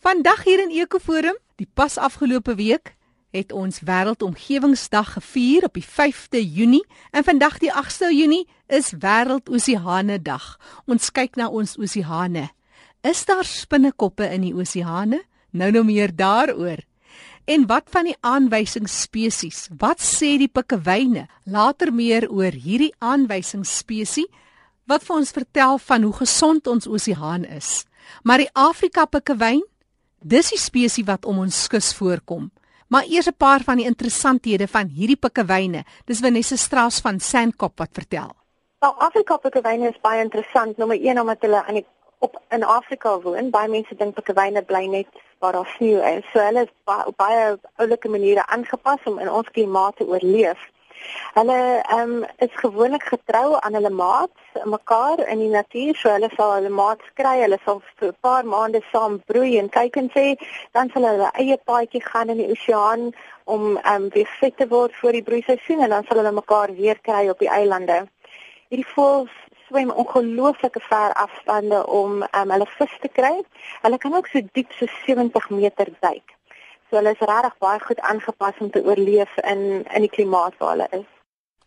Vandag hier in Ekoforum, die pas afgelope week, het ons Wêreldomgewingsdag gevier op die 5de Junie en vandag die 8de Junie is Wêreldoseane Dag. Ons kyk na ons oseane. Is daar spinnekoppe in die oseane? Nou nou meer daaroor. En wat van die aanwysingsspesies? Wat sê die pikkewyne? Later meer oor hierdie aanwysingsspesies wat vir ons vertel van hoe gesond ons oseaan is. Maar die Afrika pikkewyn Dis die spesies wat om ons kus voorkom. Maar eers 'n paar van die interessanthede van hierdie pikkewyne. Dis Vanessa Strauss van Sandkop wat vertel. Nou Afrika pikkewyne is baie interessant, nommer 1 omdat hulle aan die op in Afrika woon. Baie mense dink pikkewyne bly net waar daar sneeu is. So hulle is baie, op baie oulike maniere aangepas om in ons klimaat te oorleef. Hulle ehm um, is gewoonlik getrou aan hulle maats, mekaar in die natuur, so hulle sal hulle maats kry, hulle sal vir 'n paar maande saam broei en kyk en sê, dan sal hulle eie paadjie gaan in die oseaan om ehm um, weer fit te word vir die broeiseisoen en dan sal hulle mekaar weer kry op die eilande. Hierdie voëls swem ongelooflike ver afstande om ehm um, hulle vis te kry. Hulle kan ook so diep so 70 meter duik. So hulle is regtig baie goed aangepas om te oorleef in in die klimaat waar hulle is.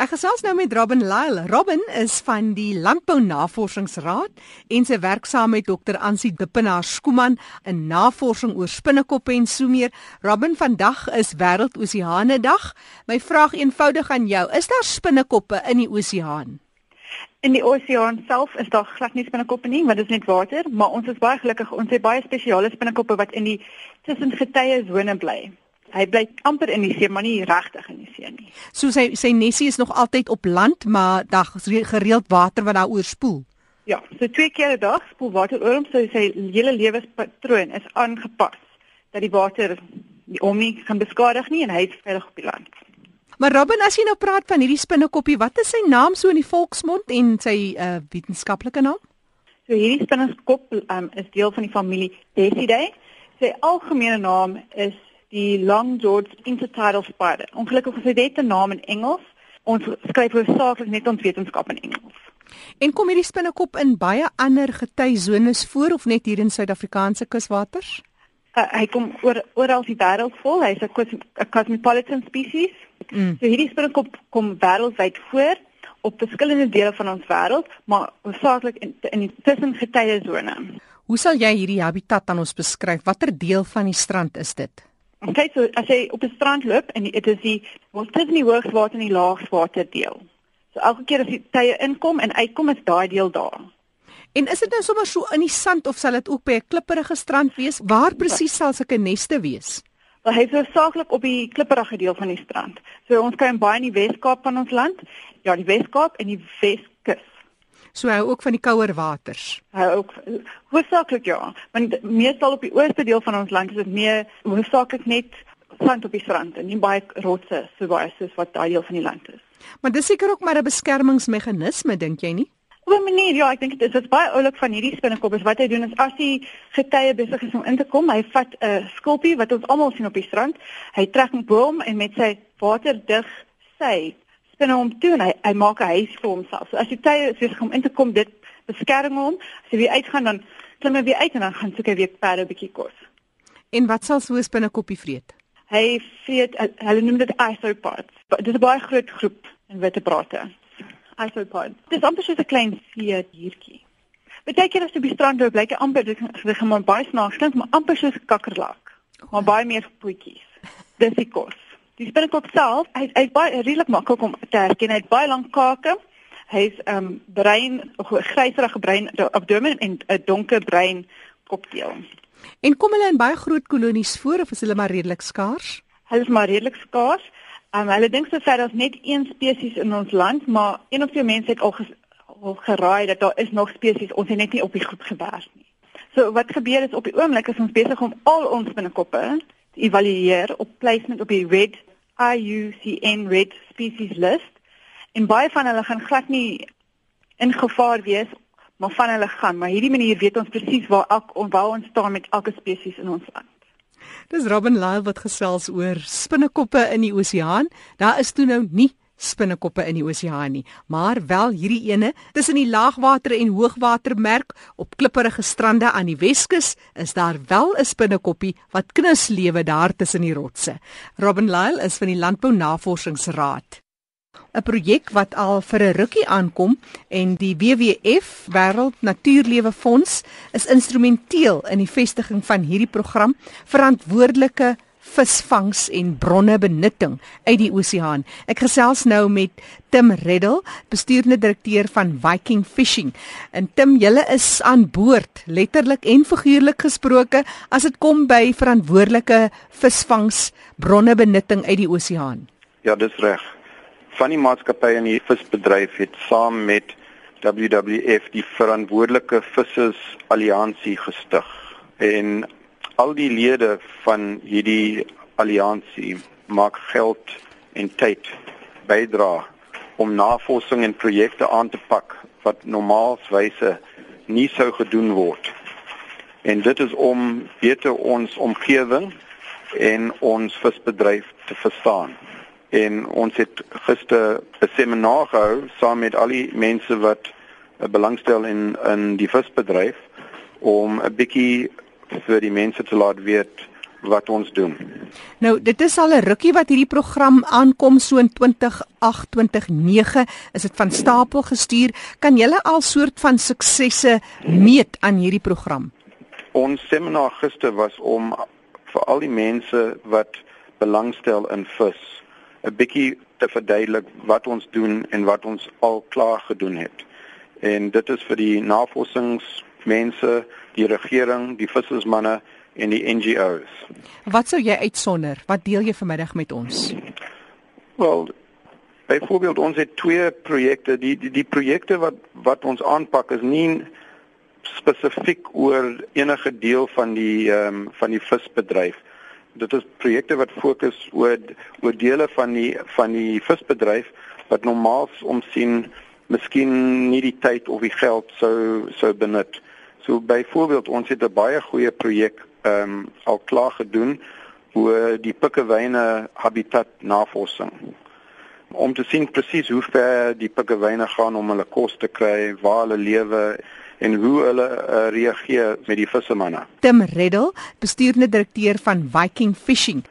Ek gesels nou met Robin Lyle. Robin is van die Landbou Navorsingsraad en sy werk saam met Dr. Ansie Dippenaar Skooman in navorsing oor spinnekoppe en so meer. Robin, vandag is Wêreldoseane Dag. My vraag eenvoudig aan jou: Is daar spinnekoppe in die oseaan? In die oseaan self is daar glad nie spinnekoppe nie, want dit is net water, maar ons is baie gelukkig. Ons het baie spesiale spinnekoppe wat in die tussengetye sone bly. Hy bly amper in die see, maar nie regtig in die see nie. So sy sy nesie is nog altyd op land, maar daar gereeld water wat daar oorspoel. Ja, so twee keer 'n dag spoel water oor hom, so sy hele lewenspatroon is aangepas dat die water hom nie kan beskadig nie en hy is veilig op die land. Maar Robin, as jy nou praat van hierdie spinnekoppie, wat is sy naam so in die volksmond en sy uh, wetenskaplike naam? So hierdie spinnekop um, is deel van die familie Decidae. Sy algemene naam is die Long George Intertidal Spider. Ongelukkig is dit 'n naam in Engels. Ons skryf hoofsaaklik net ons wetenskap in Engels. En kom hierdie spinnekop in baie ander getysones voor of net hier in Suid-Afrikaanse kuswaters? Uh, hy kom oor oral die wêreld vol. Hy's 'n cosmopolitan species. Mm. So hierdie spinnekop kom wêreldwyd voor op verskillende dele van ons wêreld, maar hoofsaaklik in in die tussengetye sone. Hoe sal jy hierdie habitat aan ons beskryf? Watter deel van die strand is dit? Okay, so as jy op 'n strand loop en dit is die ons tussen die hoogswater en die laagswater deel. So elke keer as die tye inkom en uitkom is daai deel daar. En is dit nou sommer so in die sand of sal dit ook by 'n klipprige strand wees? Waar presies sal sulke neste wees? Wel hy is hoofsaaklik op die klipprige deel van die strand. So ons kry baie in die Wes-Kaap van ons land. Ja, die Wes-Kaap en die Weskus. So hy ook van die kouer waters. Hy ook hoofsaaklik ja, want meestal op die ooste deel van ons land is dit meer hoofsaaklik net sand op die strand en nie baie rotse so baie soos wat daai deel van die land is. Maar dis seker ook maar 'n beskermingsmeganisme dink jy nie? 'n manier ja, ek dink dit is baie oulik van hierdie spinnekop is wat hy doen is as hy getye besig is om in te kom, hy vat 'n uh, skulpie wat ons almal sien op die strand. Hy trek 'n boom en met sy waterdig sy spinne hom toe en hy hy maak 'n huis vir homself. So as die tye besig om in te kom, dit beskerm hom. As hy weer uitgaan dan klim hy weer uit en dan gaan soek hy weer perde 'n bietjie kos. En wat sal so 'n spinnekopie vreet? Hy vreet hulle noem dit isopods. Dit is 'n baie groot groep in wittebrate isopod. Dis amper soos 'n klein see diertjie. Baie keer as jy op die strand loop, lyk hy amper dit gaan maar baie snaaks klink, maar amper soos 'n kakkerlak. Maar baie meer voetjies. Dis die kos. Die spinnekop self, hy hy's baie redelik maklik om te herken. Hy het baie lang kake. Hy's ehm um, brein, gryserige brein abdomen en 'n donker brein kopdeel. En kom hulle in baie groot kolonies voor of is hulle maar redelik skaars? Hulle is maar redelik skaars. Um, hulle dink sover daar's net een spesies in ons land, maar een of twee mense het al, ges, al geraai dat daar is nog spesies, ons het net nie op die groep gewerk nie. So wat gebeur is op die oomblik is ons besig om al ons binnekoppe te evalueer op placement op die red IUCN red species list. En baie van hulle gaan glad nie in gevaar wees, maar van hulle gaan, maar hierdie manier weet ons presies waar elk waar ons staan met elke spesies in ons land. Dis Robin Lyle wat gesels oor spinnekoppe in die oseaan. Daar is toe nou nie spinnekoppe in die oseaan nie, maar wel hierdie ene tussen die laagwater en hoogwatermerk op klipperige strande aan die Weskus is daar wel 'n spinnekoppie wat knus lewe daar tussen die rotse. Robin Lyle is van die Landbou Navorsingsraad. 'n projek wat al vir 'n rukkie aankom en die WWF Wêreld Natuurlewe Fonds is instrumenteel in die vestiging van hierdie program verantwoordelike visvangs en bronne benutting uit die oseaan. Ek gesels nou met Tim Reddel, bestuurende direkteur van Viking Fishing. En Tim, julle is aan boord, letterlik en figuurlik gesproke, as dit kom by verantwoordelike visvangs bronne benutting uit die oseaan. Ja, dis reg. Van die maatskappye in die visbedryf het saam met WWF die verantwoordelike vissers alliansie gestig. En al die lede van hierdie alliansie maak geld en tyd bydra om navorsing en projekte aan te pak wat normaalswyse nie sou gedoen word. En dit is om beter ons omgewing en ons visbedryf te verstaan. En ons het gister 'n seminar gehou saam met al die mense wat belangstel in in die visbedryf om 'n bietjie vir die mense te laat weet wat ons doen. Nou, dit is al 'n rukkie wat hierdie program aankom so in 2008 2009 is dit van stapel gestuur. Kan julle al soort van suksesse meet aan hierdie program? Ons seminar gister was om vir al die mense wat belangstel in vis 'n bietjie te verduidelik wat ons doen en wat ons al klaar gedoen het. En dit is vir die navorsingsmense die regering, die vissersmanne en die NGOs. Wat sou jy uitsonder? Wat deel jy vanmiddag met ons? Wel, byvoorbeeld ons het twee projekte, die die, die projekte wat wat ons aanpak is nie spesifiek oor enige deel van die ehm um, van die visbedryf. Dit is projekte wat fokus oor oor dele van die van die visbedryf wat normaals omsien miskien nie die tyd of die geld sou sou benut. So byvoorbeeld ons het 'n baie goeie projek ehm um, al klaar gedoen oor die pikkewyne habitat navorsing om te sien presies hoe ver die pikkewyne gaan om hulle kos te kry, waar hulle lewe en hoe hulle uh, reageer met die vissemanne. Tim Reddel, bestuurende direkteur van Viking Fishing.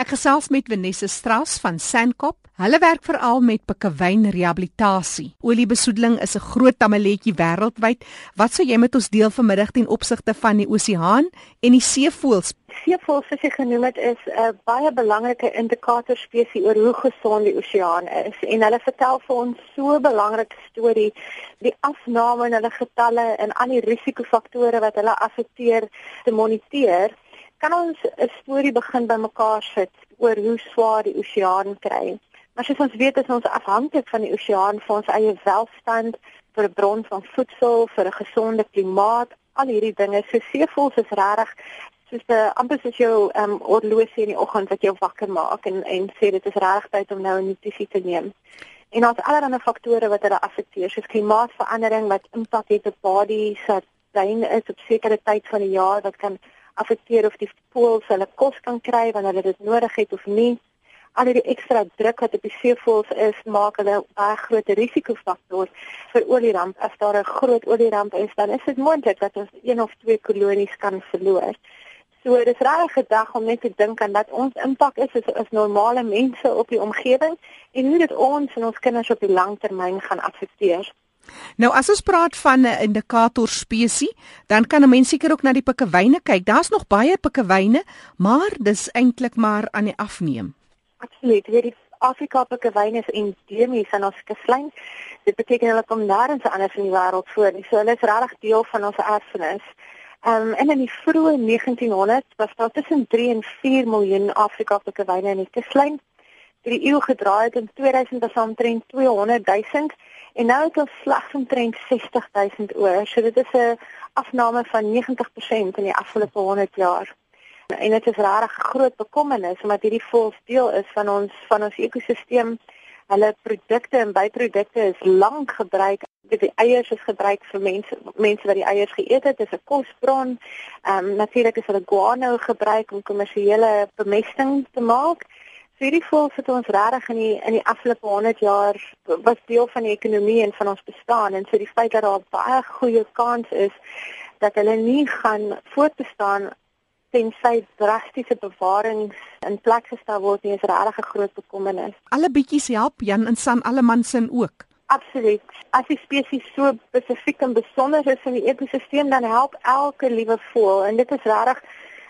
Ek gesels met Vanessa Strauss van Sandkop Hulle werk veral met pikkewyn rehabilitasie. Oliebesoedeling is 'n groot tamaletjie wêreldwyd. Wat sou jy met ons deel vanmiddag ten opsigte van die oseaan en die seevoëls? Seevoëls soos jy genoem het is 'n baie belangrike indikator spesies oor hoe gesond die oseaan is en hulle vertel vir ons so 'n belangrike storie, die afname in hulle getalle en al die risikofaktore wat hulle affekteer te moniteer. Kan ons 'n storie begin by mekaar sit oor hoe swaar die oseaan kry? Maar soos ons weet is ons afhanklik van die oseaan vir ons eie welstand, vir 'n bron van voedsel, vir 'n gesonde klimaat, al hierdie dinge. So seevoëls is regtig soos 'n amper soos jou ehm um, oorlosie in die oggend wat jou wakker maak en en sê dit is regtig tyd om nou 'n notisie te neem. En ons allerlei faktore wat hulle affekteer, soos klimaatsverandering wat impak het op bodies, wat dan is op sekere tyd van die jaar wat kan affekteer of die voëls hulle kos kan kry wanneer hulle dit nodig het of nie al die ekstra druk wat op die seevoëls is, maak hulle baie groot risikofaktor vir olieramp. As daar 'n groot olieramp is, dan is dit moontlik dat ons een of twee kolonies kan verloor. So dit is regtig 'n dag om net te dink aan dat ons impak is as, as normale mense op die omgewing en hoe dit ons en ons kinders op die lang termyn gaan affekteer. Nou as ons praat van 'n indikator spesies, dan kan 'n mens seker ook na die pikkewyne kyk. Daar's nog baie pikkewyne, maar dis eintlik maar aan die afneem. Absoluut. Weet die Afrika pikkewyn is endemies in ons kuslyn. Dit beteken hulle kom nêrens anders in die wêreld voor nie. So hulle is regtig deel van ons erfenis. Ehm um, en in die vroeë 1900s was daar tussen 3 en 4 miljoen Afrika pikkewyne in die kuslyn. Deur die eeu gedraai het in 2000 was omtrent 200 000 en nou het ons slegs omtrent 60 000 oor. So dit is 'n afname van 90% in die afgelope 100 jaar. En dit is regtig 'n groot bekommernis omdat hierdie voëls deel is van ons van ons ekosisteem. Hulle produkte en byprodukte is lank gebruik. Die eiers is gebruik vir mense mense wat die eiers geëet het, is 'n kosbron. Ehm um, natuurlik is hulle guano gebruik om kommersiële bemesting te maak. hierdie voels het ons regtig in die in die afgelope 100 jaar was deel van die ekonomie en van ons bestaan en so die feit dat daar baie goeie kans is dat hulle nie gaan voortbestaan tensy drastiese bewarings in plek gestel word nie is regtig 'n groot bekommernis. Alle bietjies help Jan en San alle man sin ook. Absoluut. As die spesies so spesifiek en besonder is in die ekosisteem dan help elke liewe voël en dit is regtig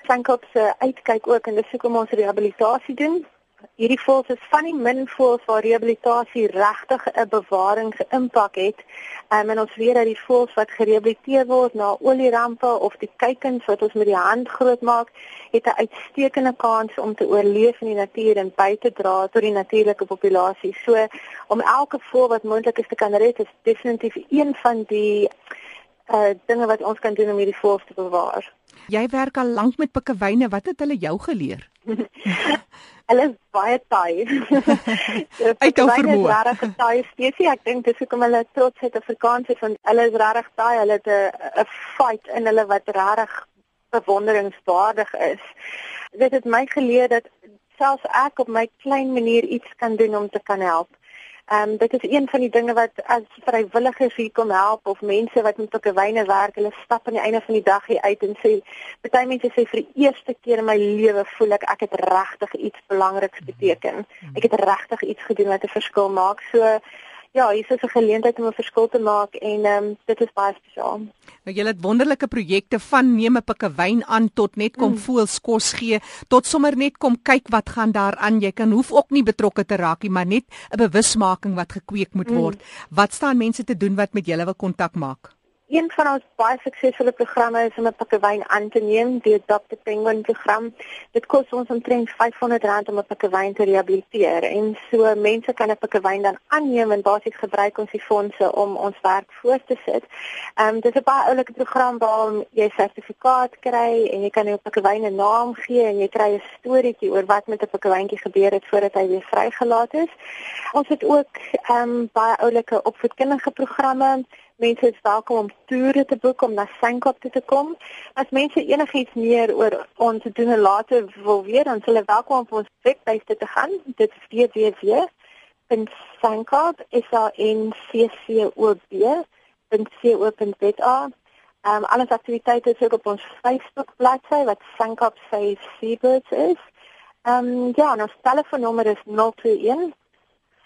Sankop se uitkyk ook en dis hoekom ons rehabilitasie doen hierdie voëls is van die min voëls waar rehabilitasie regtig 'n bewaringsimpak het. Um, en ons weet dat die voëls wat gerehabiliteer word na olierampe of die kuikens wat ons met die hand grootmaak, het 'n uitstekende kans om te oorleef in die natuur en by te dra tot die natuurlike populasie. So om elke voël wat moontlik is te kan red is definitief een van die uh dinge wat ons kan doen om hierdie voëls te bewaar. Jy werk al lank met pikkewyne, wat het hulle jou geleer? hulle is baie taai. Uit jou vermoë. Hulle is regtig taai spesies. Ek dink dis hoekom hulle trots het op Afrikaans het van hulle is regtig taai. Hulle het 'n fight in hulle wat regtig bewonderingswaardig is. Dit het my geleer dat selfs ek op my klein manier iets kan doen om te kan help. Ehm um, dit is een van die dinge wat as vrywilligers hier kom help of mense wat met pikkewyne werk, hulle stap aan die einde van die dag hier uit en sê baie mense sê vir die eerste keer in my lewe voel ek ek het regtig iets belangriks beteken. Ek het regtig iets gedoen wat 'n verskil maak. So ja, hier is 'n geleentheid om 'n verskil te maak en ehm um, dit is baie spesiaal. Nou jy het wonderlike projekte van neem 'n pikkewyn aan tot net kom mm. voels kos gee, tot sommer net kom kyk wat gaan daar aan. Jy kan hoef ook nie betrokke te raak nie, maar net 'n bewusmaking wat gekweek moet mm. word. Mm. Wat staan mense te doen wat met julle wil kontak maak? Een van ons baie suksesvolle programme is om 'n pikkewyn aan te neem, die Adopt the Penguin program. Dit kos ons omtrent R500 om 'n pikkewyn te rehabiliteer en so mense kan 'n pikkewyn dan aanneem en basies gebruik ons die fondse om ons werk voort te sit. Ehm um, dit is 'n baie oulike program waar jy sertifikaat kry en jy kan jou pikkewyn 'n naam gee en jy kry 'n storieetjie oor wat met 'n pikkewyntjie gebeur het voordat hy weer vrygelaat is. Ons het ook ehm um, baie oulike opvoedkundige programme mense is welkom om toere te boek om na Sankop toe te kom. As mense enigiets meer oor ons doen en later wil weet, dan sal hulle welkom om ons webwerf te gaan. Dit is www.sankop.co.za. Ehm um, alles aktiwiteite is ook op ons Facebook bladsy wat Sankop Save Seabirds is. Um, ja, ons telefoonnommer is 021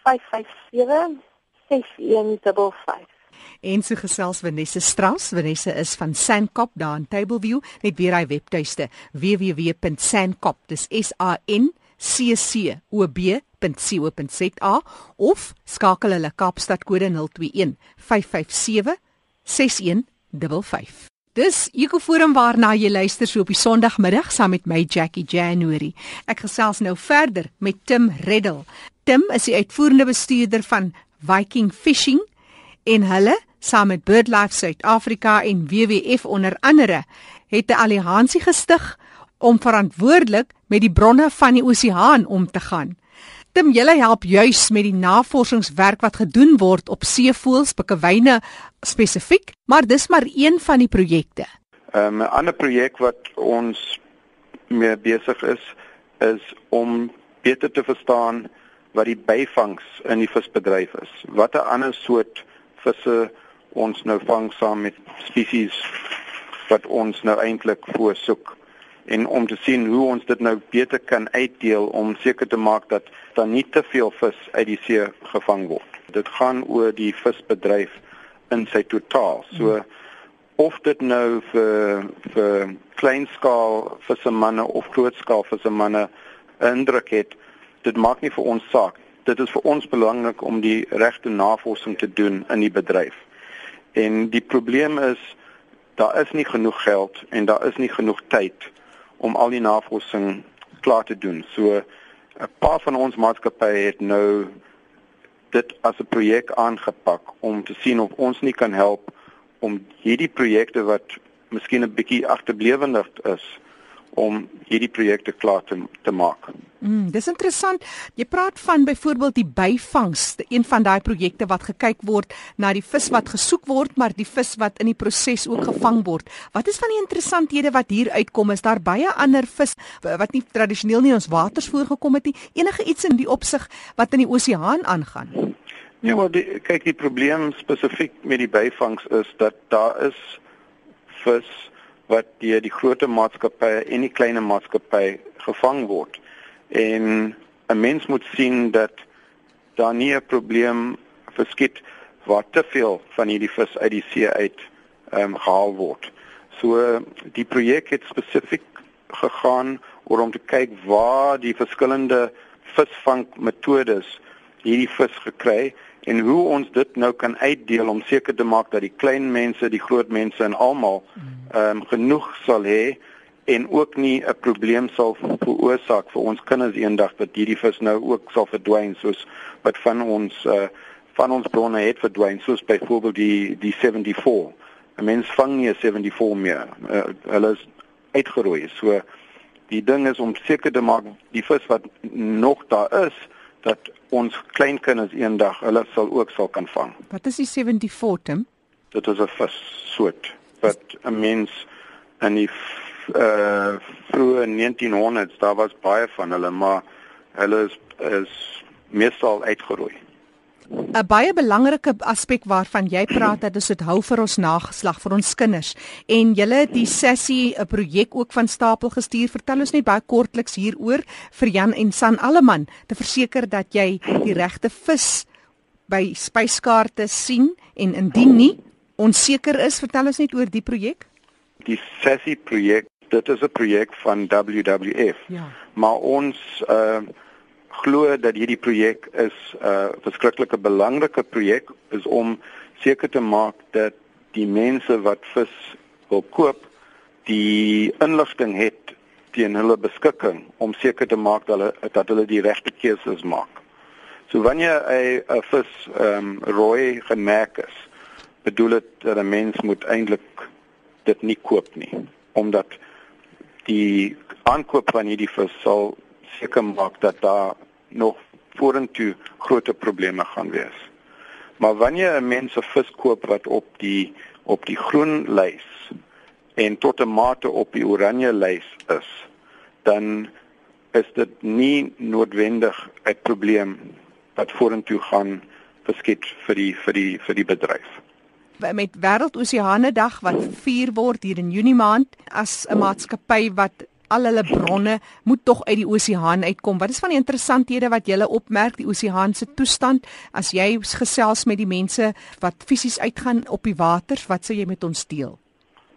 557 6155 en so gesels Vanessa Strauss. Vanessa is van Sandkop daar in Tableview. Net weer hy webtuiste www.sandkop. Dis S A N C C O B.co.za of skakel hulle Kaapstad kode 021 557 6155. Dis Ekoforum waarna jy luister so op die Sondagmiddag saam met my Jackie January. Ek gesels nou verder met Tim Reddel. Tim is die uitvoerende bestuurder van Viking Fishing en hulle saam met BirdLife Suid-Afrika en WWF onder andere het 'n alliansie gestig om verantwoordelik met die bronne van die oseaan om te gaan. Tim, julle help juis met die navorsingswerk wat gedoen word op seevoëls, pikkewyne spesifiek, maar dis maar een van die projekte. Ehm, 'n um, ander projek wat ons mee besig is is om beter te verstaan wat die byvangs in die visbedryf is. Watter ander soort visse ons nou vang saam met spesies wat ons nou eintlik voorsoek en om te sien hoe ons dit nou beter kan uitdeel om seker te maak dat daar nie te veel vis uit die see gevang word. Dit gaan oor die visbedryf in sy totaal. So of dit nou vir vir kleinskaal vissemanne of grootskaal vissemanne indruk het, dit maak nie vir ons saak dit is vir ons belangrik om die regte navorsing te doen in die bedryf. En die probleem is daar is nie genoeg geld en daar is nie genoeg tyd om al die navorsing klaar te doen. So 'n paar van ons maatskappye het nou dit as 'n projek aangepak om te sien of ons nie kan help om hierdie projekte wat miskien 'n bietjie agterblewendig is om hierdie projekte klaar te te maak. Mm, dis interessant. Jy praat van byvoorbeeld die byvangs, een van daai projekte wat gekyk word na die vis wat gesoek word, maar die vis wat in die proses ook gevang word. Wat is van die interessanthede wat hier uitkom? Is daar baie ander vis wat nie tradisioneel nie in ons waters voorgekom het nie? Enige iets in die opsig wat in die oseaan aangaan? Ja, maar die, kyk die probleem spesifiek met die byvangs is dat daar is vis wat deur die groot maatskappye en die klein maatskappye gevang word. En 'n mens moet sien dat daar nie 'n probleem verskiet waar te veel van hierdie vis uit die see uit ehm um, gehaal word. So die projek het spesifiek gegaan oor om te kyk waar die verskillende visvangmetodes hierdie vis gekry en hoe ons dit nou kan uitdeel om seker te maak dat die klein mense, die groot mense en almal ehm um, genoeg sal hê en ook nie 'n probleem sal veroorsaak vir ons kinders eendag dat hierdie vis nou ook sal verdwyn soos wat van ons uh, van ons bronne het verdwyn soos byvoorbeeld die die 74. 'n Mens vang nie 'n 74 meer. Uh, hulle is uitgeroei. So die ding is om seker te maak die vis wat nog daar is dat ons kleinkinders eendag hulle sal ook sal kan vang. Wat is die 74 Tim? Dit is 'n vis soort wat 'n mens in die uh vroeë 1900s daar was baie van hulle maar hulle is is meestal uitgeroei. 'n Baie belangrike aspek waarvan jy praat dat dit hou vir ons nageslag vir ons kinders en julle het die sessie 'n projek ook van stapel gestuur. Vertel ons net baie kortliks hieroor vir Jan en San Alleman te verseker dat jy die regte vis by spyskaarte sien en indien nie onseker is, vertel ons net oor die projek. Die sessie projek dit is 'n projek van WWF. Ja. Maar ons uh glo dat hierdie projek is 'n uh, verskriklike belangrike projek is om seker te maak dat die mense wat vis wil koop die inligting het teen hulle beskikking om seker te maak dat hulle dat hulle die regte keuses maak. So wanneer 'n 'n vis ehm um, rooi gemerk is, bedoel dit dat 'n mens moet eintlik dit nie koop nie omdat die aankoop van hierdie vis sal seker maak dat daar nog vorentoe groot probleme gaan wees. Maar wanneer 'n mens 'n vis koop wat op die op die groen lys en tot 'n mate op die oranje lys is, dan is dit nie noodwendig 'n probleem wat vorentoe gaan verskiet vir die vir die vir die bedryf met wêreldoseane dag wat vier word hier in Junie maand as 'n maatskappy wat al hulle bronne moet tog uit die oseaan uitkom. Wat is van die interessanthede wat jy opmerk die oseaan se toestand as jy gesels met die mense wat fisies uitgaan op die waters, wat sê jy met ons deel?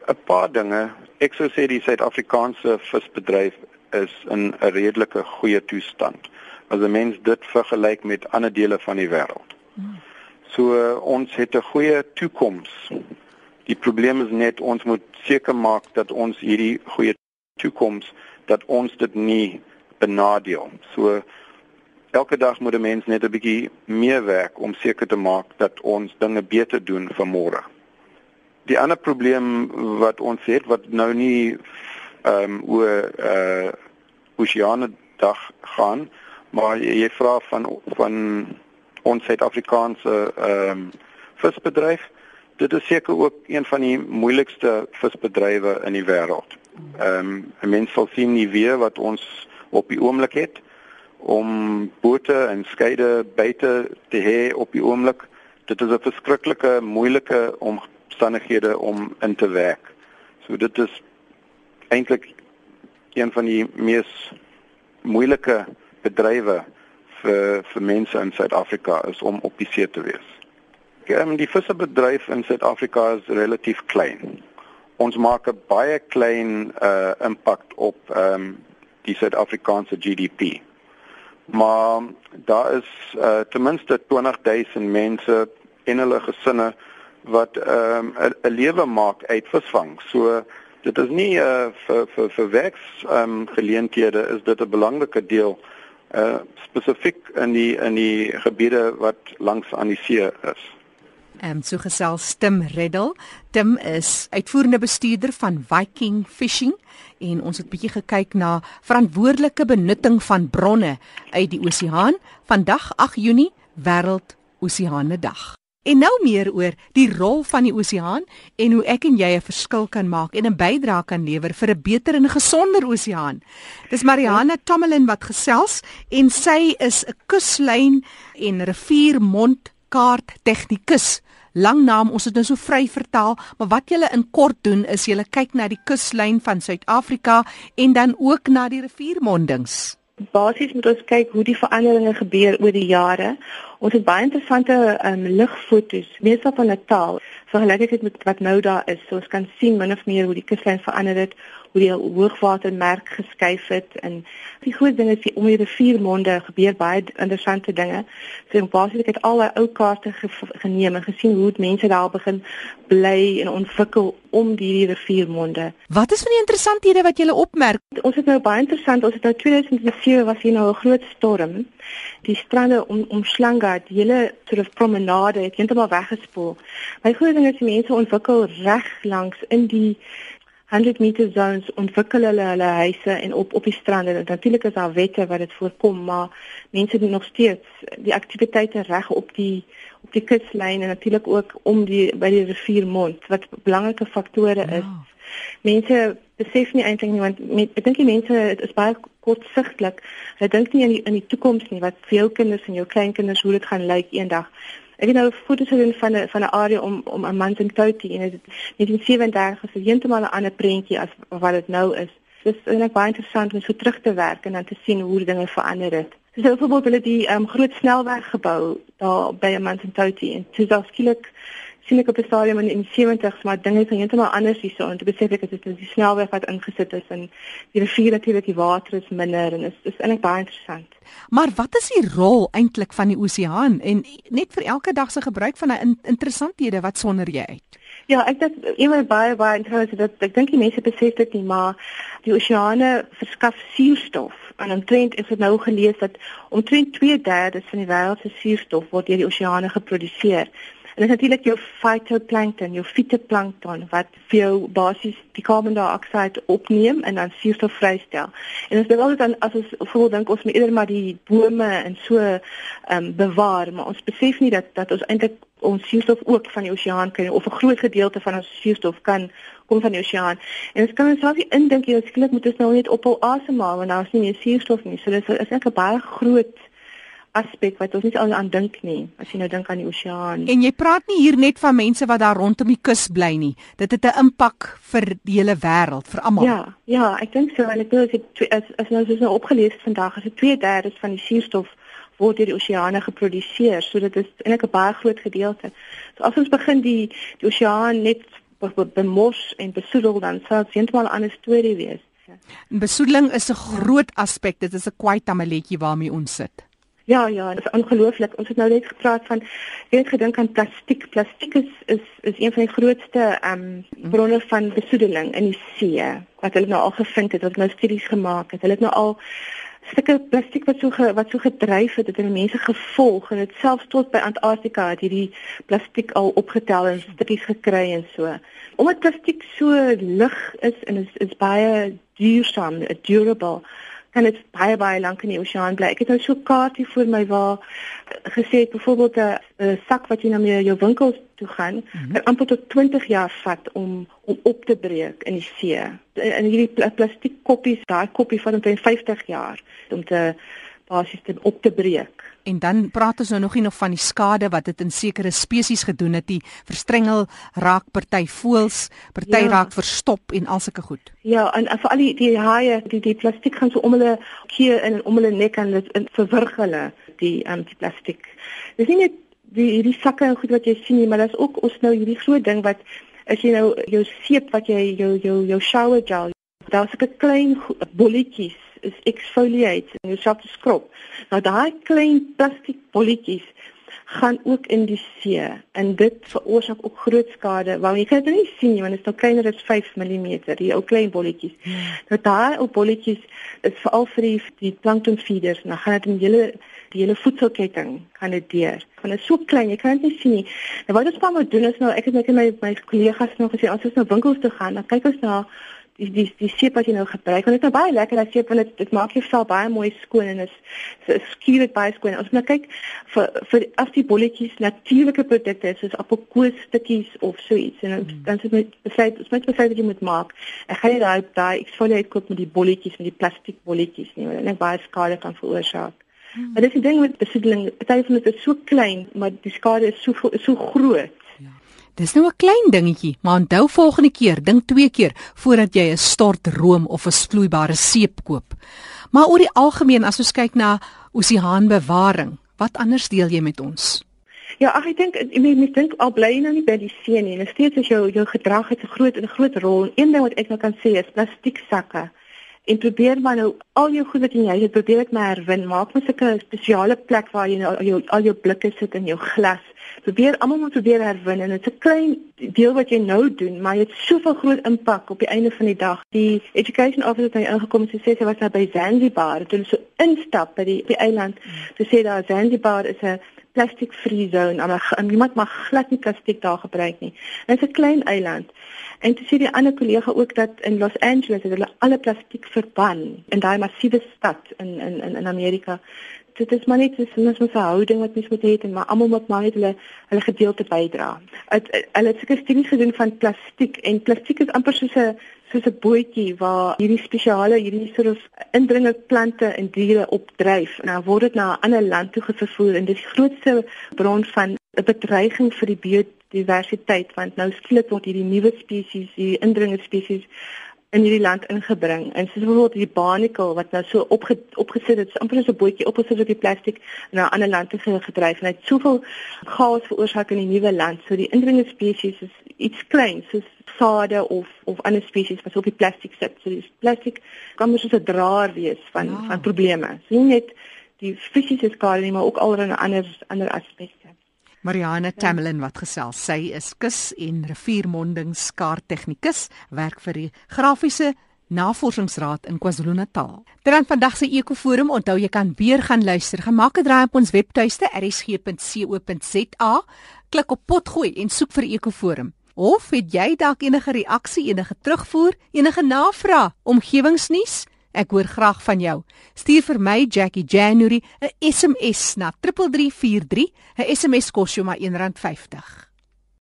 'n Paar dinge. Ek sou sê die Suid-Afrikaanse visbedryf is in 'n redelike goeie toestand as 'n mens dit vergelyk met ander dele van die wêreld. So ons het 'n goeie toekoms. Die probleem is net ons moet seker maak dat ons hierdie goeie toekoms dat ons dit nie benadeel. So elke dag moet 'n mens net 'n bietjie meer werk om seker te maak dat ons dinge beter doen vir môre. Die ander probleem wat ons het wat nou nie ehm um, oor uh Oceane dag gaan, maar jy vra van van ons Suid-Afrikaanse ehm um, visbedryf. Dit is seker ook een van die moeilikste visbedrywe in die wêreld. Ehm um, 'n mens sal sien nie weer wat ons op die oomblik het om bote en skeide buite te hê op die oomblik. Dit is 'n verskriklike moeilike omstandighede om in te werk. So dit is eintlik een van die mees moeilike bedrywe vir vir mense in Suid-Afrika is om op die see te wees. Ehm die visserbedryf in Suid-Afrika is relatief klein. Ons maak 'n baie klein uh impak op ehm um, die Suid-Afrikaanse GDP. Maar daar is uh ten minste 20000 mense en hulle gesinne wat ehm um, 'n lewe maak uit visvang. So dit is nie uh vir vir vir werks ehm um, geleenthede is dit 'n belangrike deel uh spesifiek in die in die gebiede wat langs aan die see is. Ehm um, so gesels Tim Reddel. Tim is uitvoerende bestuurder van Viking Fishing en ons het bietjie gekyk na verantwoordelike benutting van bronne uit die oseaan. Vandag 8 Junie wêreld oseane dag. En nou meer oor die rol van die oseaan en hoe ek en jy 'n verskil kan maak en 'n bydrae kan lewer vir 'n beter en gesonder oseaan. Dis Mariana Tomelin wat gesels en sy is 'n kuslyn en riviermondkaart tegnikus. Lang naam, ons het nou so vry vertaal, maar wat julle in kort doen is julle kyk na die kuslyn van Suid-Afrika en dan ook na die riviermondings. Basies moet ons kyk hoe die veranderinge gebeur oor die jare. Ons het baie interessante um, ligfoto's, meestal van Natal, vergelyk dit met wat nou daar is. So ons kan sien min of meer hoe die kuslyn verander het hoe die hoogwatermerk geskuif het en die groot ding is die om die riviermonde gebeur baie interessante dinge. So basies ek het al daai ou kaarte ge geneem en gesien hoe mense daar begin bly en ontwikkel om die riviermonde. Wat is van die interessanthede wat jy opmerk? Ons het nou baie interessant, ons het nou 2007 was hier nou 'n groot storm. Die strande om om Slanga, die hele soort of promenade het heeltemal weggespoel. My groot ding is die mense ontwikkel reg langs in die 100 meter zones ontwikkel hulle hulle huise en op op die strande. Natuurlik is daar wette wat dit voorkom, maar mense doen nog steeds die aktiwiteite reg op die op die kuslyn en natuurlik ook om die by die riviermond wat belangrike faktore is. Ja. Mense besef nie eintlik nie want met, ek dink die mense dit is baie kortsigtelik. Hulle dink nie in die, in die toekoms nie wat vir jou kinders en jou kleinkinders hoe dit gaan lyk eendag. Ek het nou foto's gedoen van 'n van 'n area om om 'n man in Touty en dit het in 37 is heeltemal 'n ander prentjie as wat dit nou is. Dis eintlik baie interessant om so terug te werk en dan te sien hoe dinge verander het. So byvoorbeeld hulle die um, groot snelweg gebou daar by 'n man in Touty en toe daar skielik sien ek op die stadium in die 70s maar dinge is heeltemal anders hierso en te besef ek dit is die snelweg wat ingesit is en die rivier natuurlik die water is minder en is is eintlik baie interessant. Maar wat is die rol eintlik van die oseaan en net vir elke dag se gebruik van 'n in, interessanthede wat sonder jy uit? Ja, ek dink iemand baie baie interessant dat ek dink die mense besef dit nie, maar die oseane verskaf suurstof. En omtrent is dit nou gelees dat omtrent 2/3 van die wêreld se suurstof word deur die oseane geproduseer. En dit is natuurlik jou phytoplankton, jou fitoplankton wat vir jou basies die koolmonokside opneem en dan suurstof vrystel. En ons wil dan as ons voel dink ons moet eerder maar die bome en so ehm um, bewaar, maar ons besef nie dat dat ons eintlik ons suurstof ook van die oseaan kry of 'n groot gedeelte van ons suurstof kan kom van die oseaan. En ons kan ons self indink jy skielik moet ons nou net ophou asemhaal want daar is nie meer suurstof nie. So dit is eintlik 'n baie groot aspek wat ons nie al aan dink nie as jy nou dink aan die oseaan. En jy praat nie hier net van mense wat daar rondom die kus bly nie. Dit het 'n impak vir die hele wêreld, vir almal. Ja, ja, ek dink so en ek dink as ek as as nou soos nou opgelees vandag, as dit 2/3 van die suurstof word deur die oseane geproduseer, so dit is eintlik 'n baie groot gedeelte. So as ons begin die die oseaan net bemos en besoedel dan sal dit eintlik 'n ander storie wees. Besoedeling is 'n groot aspek. Dit is 'n kwai tamaletjie waarmee ons sit. Ja, ja, dit is ongelooflik. Ons het nou net gepraat van het gedink aan plastiek. Plastiek is is is een van die grootste ehm um, bronne van besoedeling in die see wat hulle nou al gevind het, wat nou studies gemaak het. Hulle het nou al stukke plastiek wat so ge, wat so gedryf het, het hulle mense gevolg en dit selfs tot by Antarktika het hierdie plastiek al opgetel en stukkies gekry en so. Omdat plastiek so lig is en is is baie duursaam, durable kan dit baie baie lank in die oseaan bly. Ek het nou so 'n kaartjie vir my waar gesê het byvoorbeeld 'n sak wat jy na nou jou winkels toe gaan, mm -hmm. kan amper tot 20 jaar vat om om op te breek in die see. En hierdie plastiek koppies, daai koppie vat omtrent 50 jaar om te basies te op te breek. En dan praat ons nou nog nie nog van die skade wat dit in sekere spesies gedoen het, die verstrengel raak party voels, party ja. raak verstop en al sulke goed. Ja, en, en vir al die die haie, die die plastiek gaan so om hulle keer en om hulle nek en dit verwrig hulle die um, die plastiek. Dis nie net die hierdie sakke en goed wat jy sien nie, maar daar's ook ons nou hierdie groot ding wat as jy nou jou seep wat jy jou jou jou shower gel, daar's 'n klein bolletjies is exfoliate en jouself te skrob. Nou daai klein plastiek bolletjies gaan ook in die see en dit veroorsaak ook groot skade. Want jy kan dit nie sien nie want dit is nou kleiner as 5 mm, die ou klein bolletjies. Hmm. Nou daai ou bolletjies is veral vir die, die plankton feeders, dan gaan dit in hele die hele voedselketting kan dit deur. Want dit is so klein, jy kan dit nie sien nie. Nou wat ons van moet doen is nou ek het net my my kollegas nog gesê as ons nou winkels toe gaan, dan kyk ons na die die die seep wat jy nou gebruik. Want dit is nou baie lekker dat seep want dit dit maak jou vel baie mooi skoon en is skuur dit baie skoon. Ons moet nou kyk vir vir as die bolletjies natuurlike produkte is soos appelkoos stukkies of so iets en mm. dan sit met besluit ons moet besluit wat jy moet maak. Ek gaan nie daai daai exfoliate koop met die bolletjies met die plastiek bolletjies nie want dit net baie skade kan veroorsaak. Hmm. Maar dis die ding met besoedeling, party van dit is so klein, maar die skade is so so groot. Dis nou 'n klein dingetjie, maar onthou volgende keer, dink twee keer voordat jy 'n stort room of 'n vloeibare seep koop. Maar oor die algemeen as ons kyk na oseaanbewaring, wat anders deel jy met ons? Ja, ag ek dink ek mens dink al bly jy nou nie by die see nie, en steeds as jou jou gedrag het 'n groot 'n groot rol. Een ding wat ek nou kan sê is plastiek sakke en probeer maar nou al jou goed wat jy het, probeer dit maar herwin. Maak net 'n spesiale plek waar jy nou al jou al jou blikke sit in jou glas. Probeer almal moet probeer herwin en dit is 'n klein deel wat jy nou doen, maar dit het soveel groot impak op die einde van die dag. Die education officer het nou ingekom en sê sy was daar by Zanzibar, toe so instap by die, die eiland. Sy sê daar Zanzibar is 'n plastic free zone. Maar niemand mag glad nie plastiek daar gebruik nie. Dit is 'n klein eiland. En toe sê die ander kollega ook dat in Los Angeles het hulle alle plastiek verban in daai massiewe stad in in in Amerika. Dit is maar net so 'n mens moet 'n houding wat mens moet hê en maar almal moet maar net hulle hulle gedeelte bydra. Hulle het seker studies gedoen van plastiek en plastiek is amper soos 'n soos 'n bootjie waar hierdie spesiale hierdie soort of indringende plante en diere opdryf en dan word dit na 'n ander land toe gevervoer en dit is die grootste bron van 'n bedreiging vir die biodiversiteit want nou skielik word hierdie nuwe spesies, hierdie indringende spesies in hierdie land ingebring. En soos byvoorbeeld die barnacle wat nou so opge, opgesit het, amper so 'n bootjie opgesit op die plastiek na 'n ander land toe gedryf en hy het soveel gas veroorsaak in die nuwe land. So die indringende spesies is iets kleins soos sade of of ander spesies wat op die plastiek sit. So die plastiek kan mos 'n draer wees van ja. van probleme. Sien net die fisiese skade nie, maar ook allerlei ander ander aspekte. Marianne ja. Tamelin wat gesels. Sy is kus en riviermondingskaarttegnikus, werk vir die grafiese Navorsingsraad in KwaZulu-Natal. Dan vandag se Ekoforum, onthou jy kan weer gaan luister. Gemaak 'n draai op ons webtuiste rsg.co.za. Klik op potgooi en soek vir Ekoforum. Of het jy dalk enige reaksie, enige terugvoer, enige navraag, omgewingsnuus? Ek hoor graag van jou. Stuur vir my Jackie January 'n SMS na 3343. 'n SMS kos jou maar R1.50.